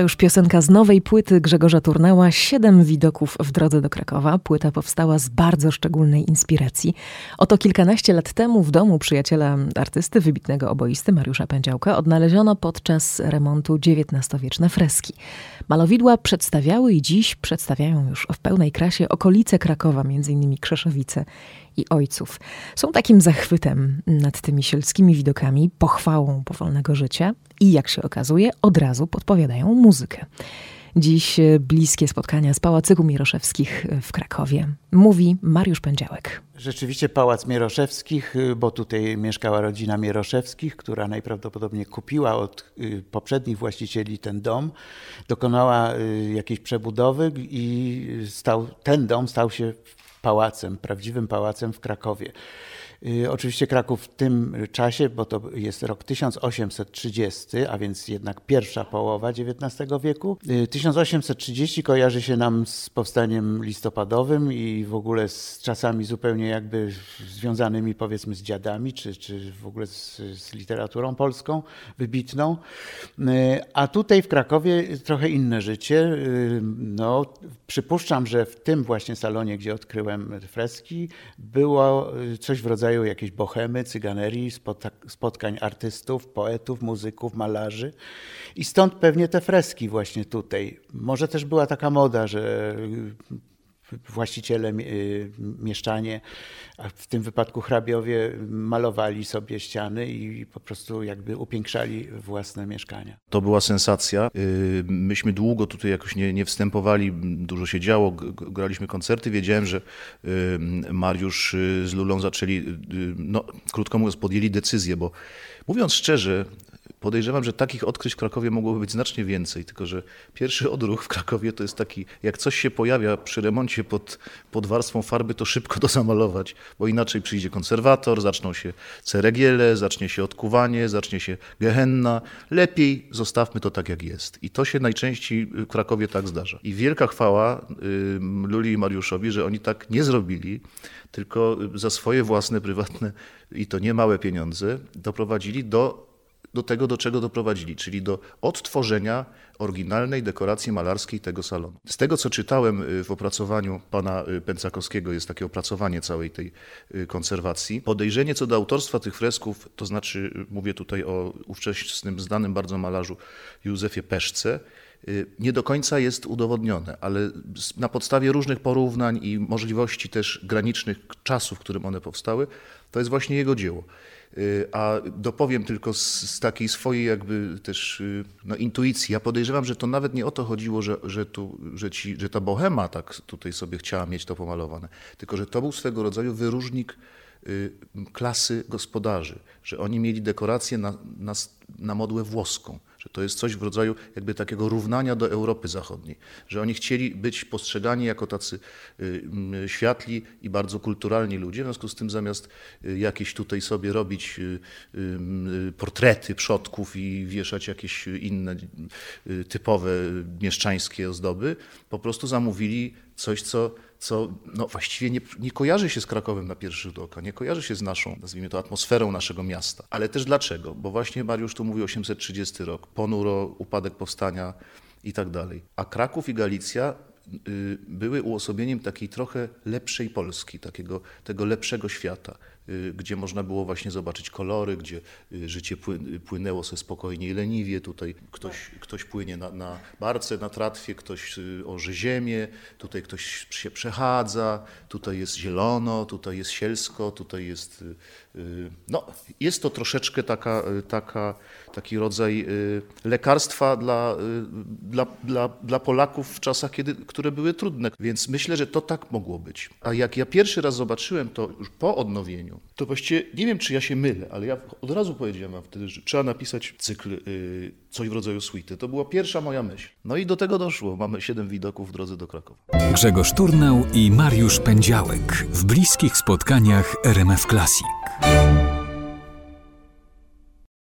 To już piosenka z nowej płyty Grzegorza Turnała Siedem widoków w drodze do Krakowa. Płyta powstała z bardzo szczególnej inspiracji. Oto kilkanaście lat temu w domu przyjaciela artysty, wybitnego oboisty Mariusza Pędziałka odnaleziono podczas remontu XIX-wieczne freski. Malowidła przedstawiały i dziś przedstawiają już w pełnej krasie okolice Krakowa, m.in. Krzeszowice i ojców. Są takim zachwytem nad tymi sielskimi widokami, pochwałą powolnego życia i jak się okazuje, od razu podpowiadają muzykę. Dziś bliskie spotkania z Pałacyku Mieroszewskich w Krakowie. Mówi Mariusz Pędziałek. Rzeczywiście Pałac Mieroszewskich, bo tutaj mieszkała rodzina Mieroszewskich, która najprawdopodobniej kupiła od poprzednich właścicieli ten dom, dokonała jakiejś przebudowy i stał, ten dom stał się pałacem, prawdziwym pałacem w Krakowie. Y, oczywiście Kraków w tym czasie, bo to jest rok 1830, a więc jednak pierwsza połowa XIX wieku. 1830 y, kojarzy się nam z powstaniem listopadowym i w ogóle z czasami zupełnie jakby związanymi powiedzmy z dziadami, czy, czy w ogóle z, z literaturą polską wybitną. Y, a tutaj w Krakowie trochę inne życie. No, przypuszczam, że w tym właśnie salonie, gdzie odkryłem freski, było coś w rodzaju rodzaju jakiejś bohemy, cyganerii, spotkań artystów, poetów, muzyków, malarzy. I stąd pewnie te freski właśnie tutaj. Może też była taka moda, że właściciele, y, mieszczanie, a w tym wypadku hrabiowie malowali sobie ściany i po prostu jakby upiększali własne mieszkania. To była sensacja. Y, myśmy długo tutaj jakoś nie, nie wstępowali, dużo się działo, graliśmy koncerty. Wiedziałem, że y, Mariusz z Lulą zaczęli, no krótko mówiąc, podjęli decyzję, bo mówiąc szczerze, Podejrzewam, że takich odkryć w Krakowie mogłoby być znacznie więcej, tylko że pierwszy odruch w Krakowie to jest taki, jak coś się pojawia przy remoncie pod, pod warstwą farby, to szybko to zamalować, bo inaczej przyjdzie konserwator, zaczną się ceregiele, zacznie się odkuwanie, zacznie się gehenna. Lepiej zostawmy to tak, jak jest. I to się najczęściej w Krakowie tak zdarza. I wielka chwała Luli i Mariuszowi, że oni tak nie zrobili, tylko za swoje własne, prywatne i to nie małe pieniądze doprowadzili do do tego, do czego doprowadzili, czyli do odtworzenia oryginalnej dekoracji malarskiej tego salonu. Z tego, co czytałem y, w opracowaniu pana y, Pęcakowskiego, jest takie opracowanie całej tej y, konserwacji. Podejrzenie co do autorstwa tych fresków, to znaczy mówię tutaj o ówczesnym znanym bardzo malarzu Józefie Peszce, nie do końca jest udowodnione, ale na podstawie różnych porównań i możliwości też granicznych czasów, w którym one powstały, to jest właśnie jego dzieło. Y, a dopowiem tylko z, z, takiej swojej jakby też y, no, intuicji. Ja podejrzewam, że to nawet nie o to chodziło, że, że, tu, że, ci, że ta bohema tak tutaj sobie chciała mieć to pomalowane, tylko że to był swego rodzaju wyróżnik y, klasy gospodarzy, że oni mieli dekorację na, na, na modłę włoską to jest coś w rodzaju jakby takiego równania do Europy Zachodniej, że oni chcieli być postrzegani jako tacy y, światli i bardzo kulturalni ludzie, w związku z tym zamiast y, jakieś tutaj sobie robić y, portrety przodków i wieszać jakieś inne typowe mieszczańskie ozdoby, po prostu zamówili coś, co co no, właściwie nie, nie, kojarzy się z Krakowem na pierwszy rzut oka, nie kojarzy się z naszą, nazwijmy to, atmosferą naszego miasta. Ale też dlaczego? Bo właśnie Mariusz tu mówi 830 rok, ponuro, upadek powstania i tak dalej. A Kraków i Galicja y, były uosobieniem takiej trochę lepszej Polski, takiego tego lepszego świata. Y, gdzie można było właśnie zobaczyć kolory, gdzie y, życie płynęło sobie spokojnie i leniwie. Tutaj ktoś, ktoś płynie na, na barce, na tratwie, ktoś y, orze ziemię, tutaj ktoś się przechadza, tutaj jest zielono, tutaj jest sielsko, tutaj jest... No, jest to troszeczkę taka, taka, taki rodzaj lekarstwa dla, dla, dla, dla Polaków w czasach, kiedy, które były trudne. Więc myślę, że to tak mogło być. A jak ja pierwszy raz zobaczyłem to już po odnowieniu, to właściwie nie wiem, czy ja się mylę, ale ja od razu powiedziałem wam wtedy, że trzeba napisać cykl y, coś w rodzaju suity. To była pierwsza moja myśl. No i do tego doszło. Mamy siedem widoków w drodze do Krakowa. Grzegorz Turnał i Mariusz Pędziałek w bliskich spotkaniach RMF Classic.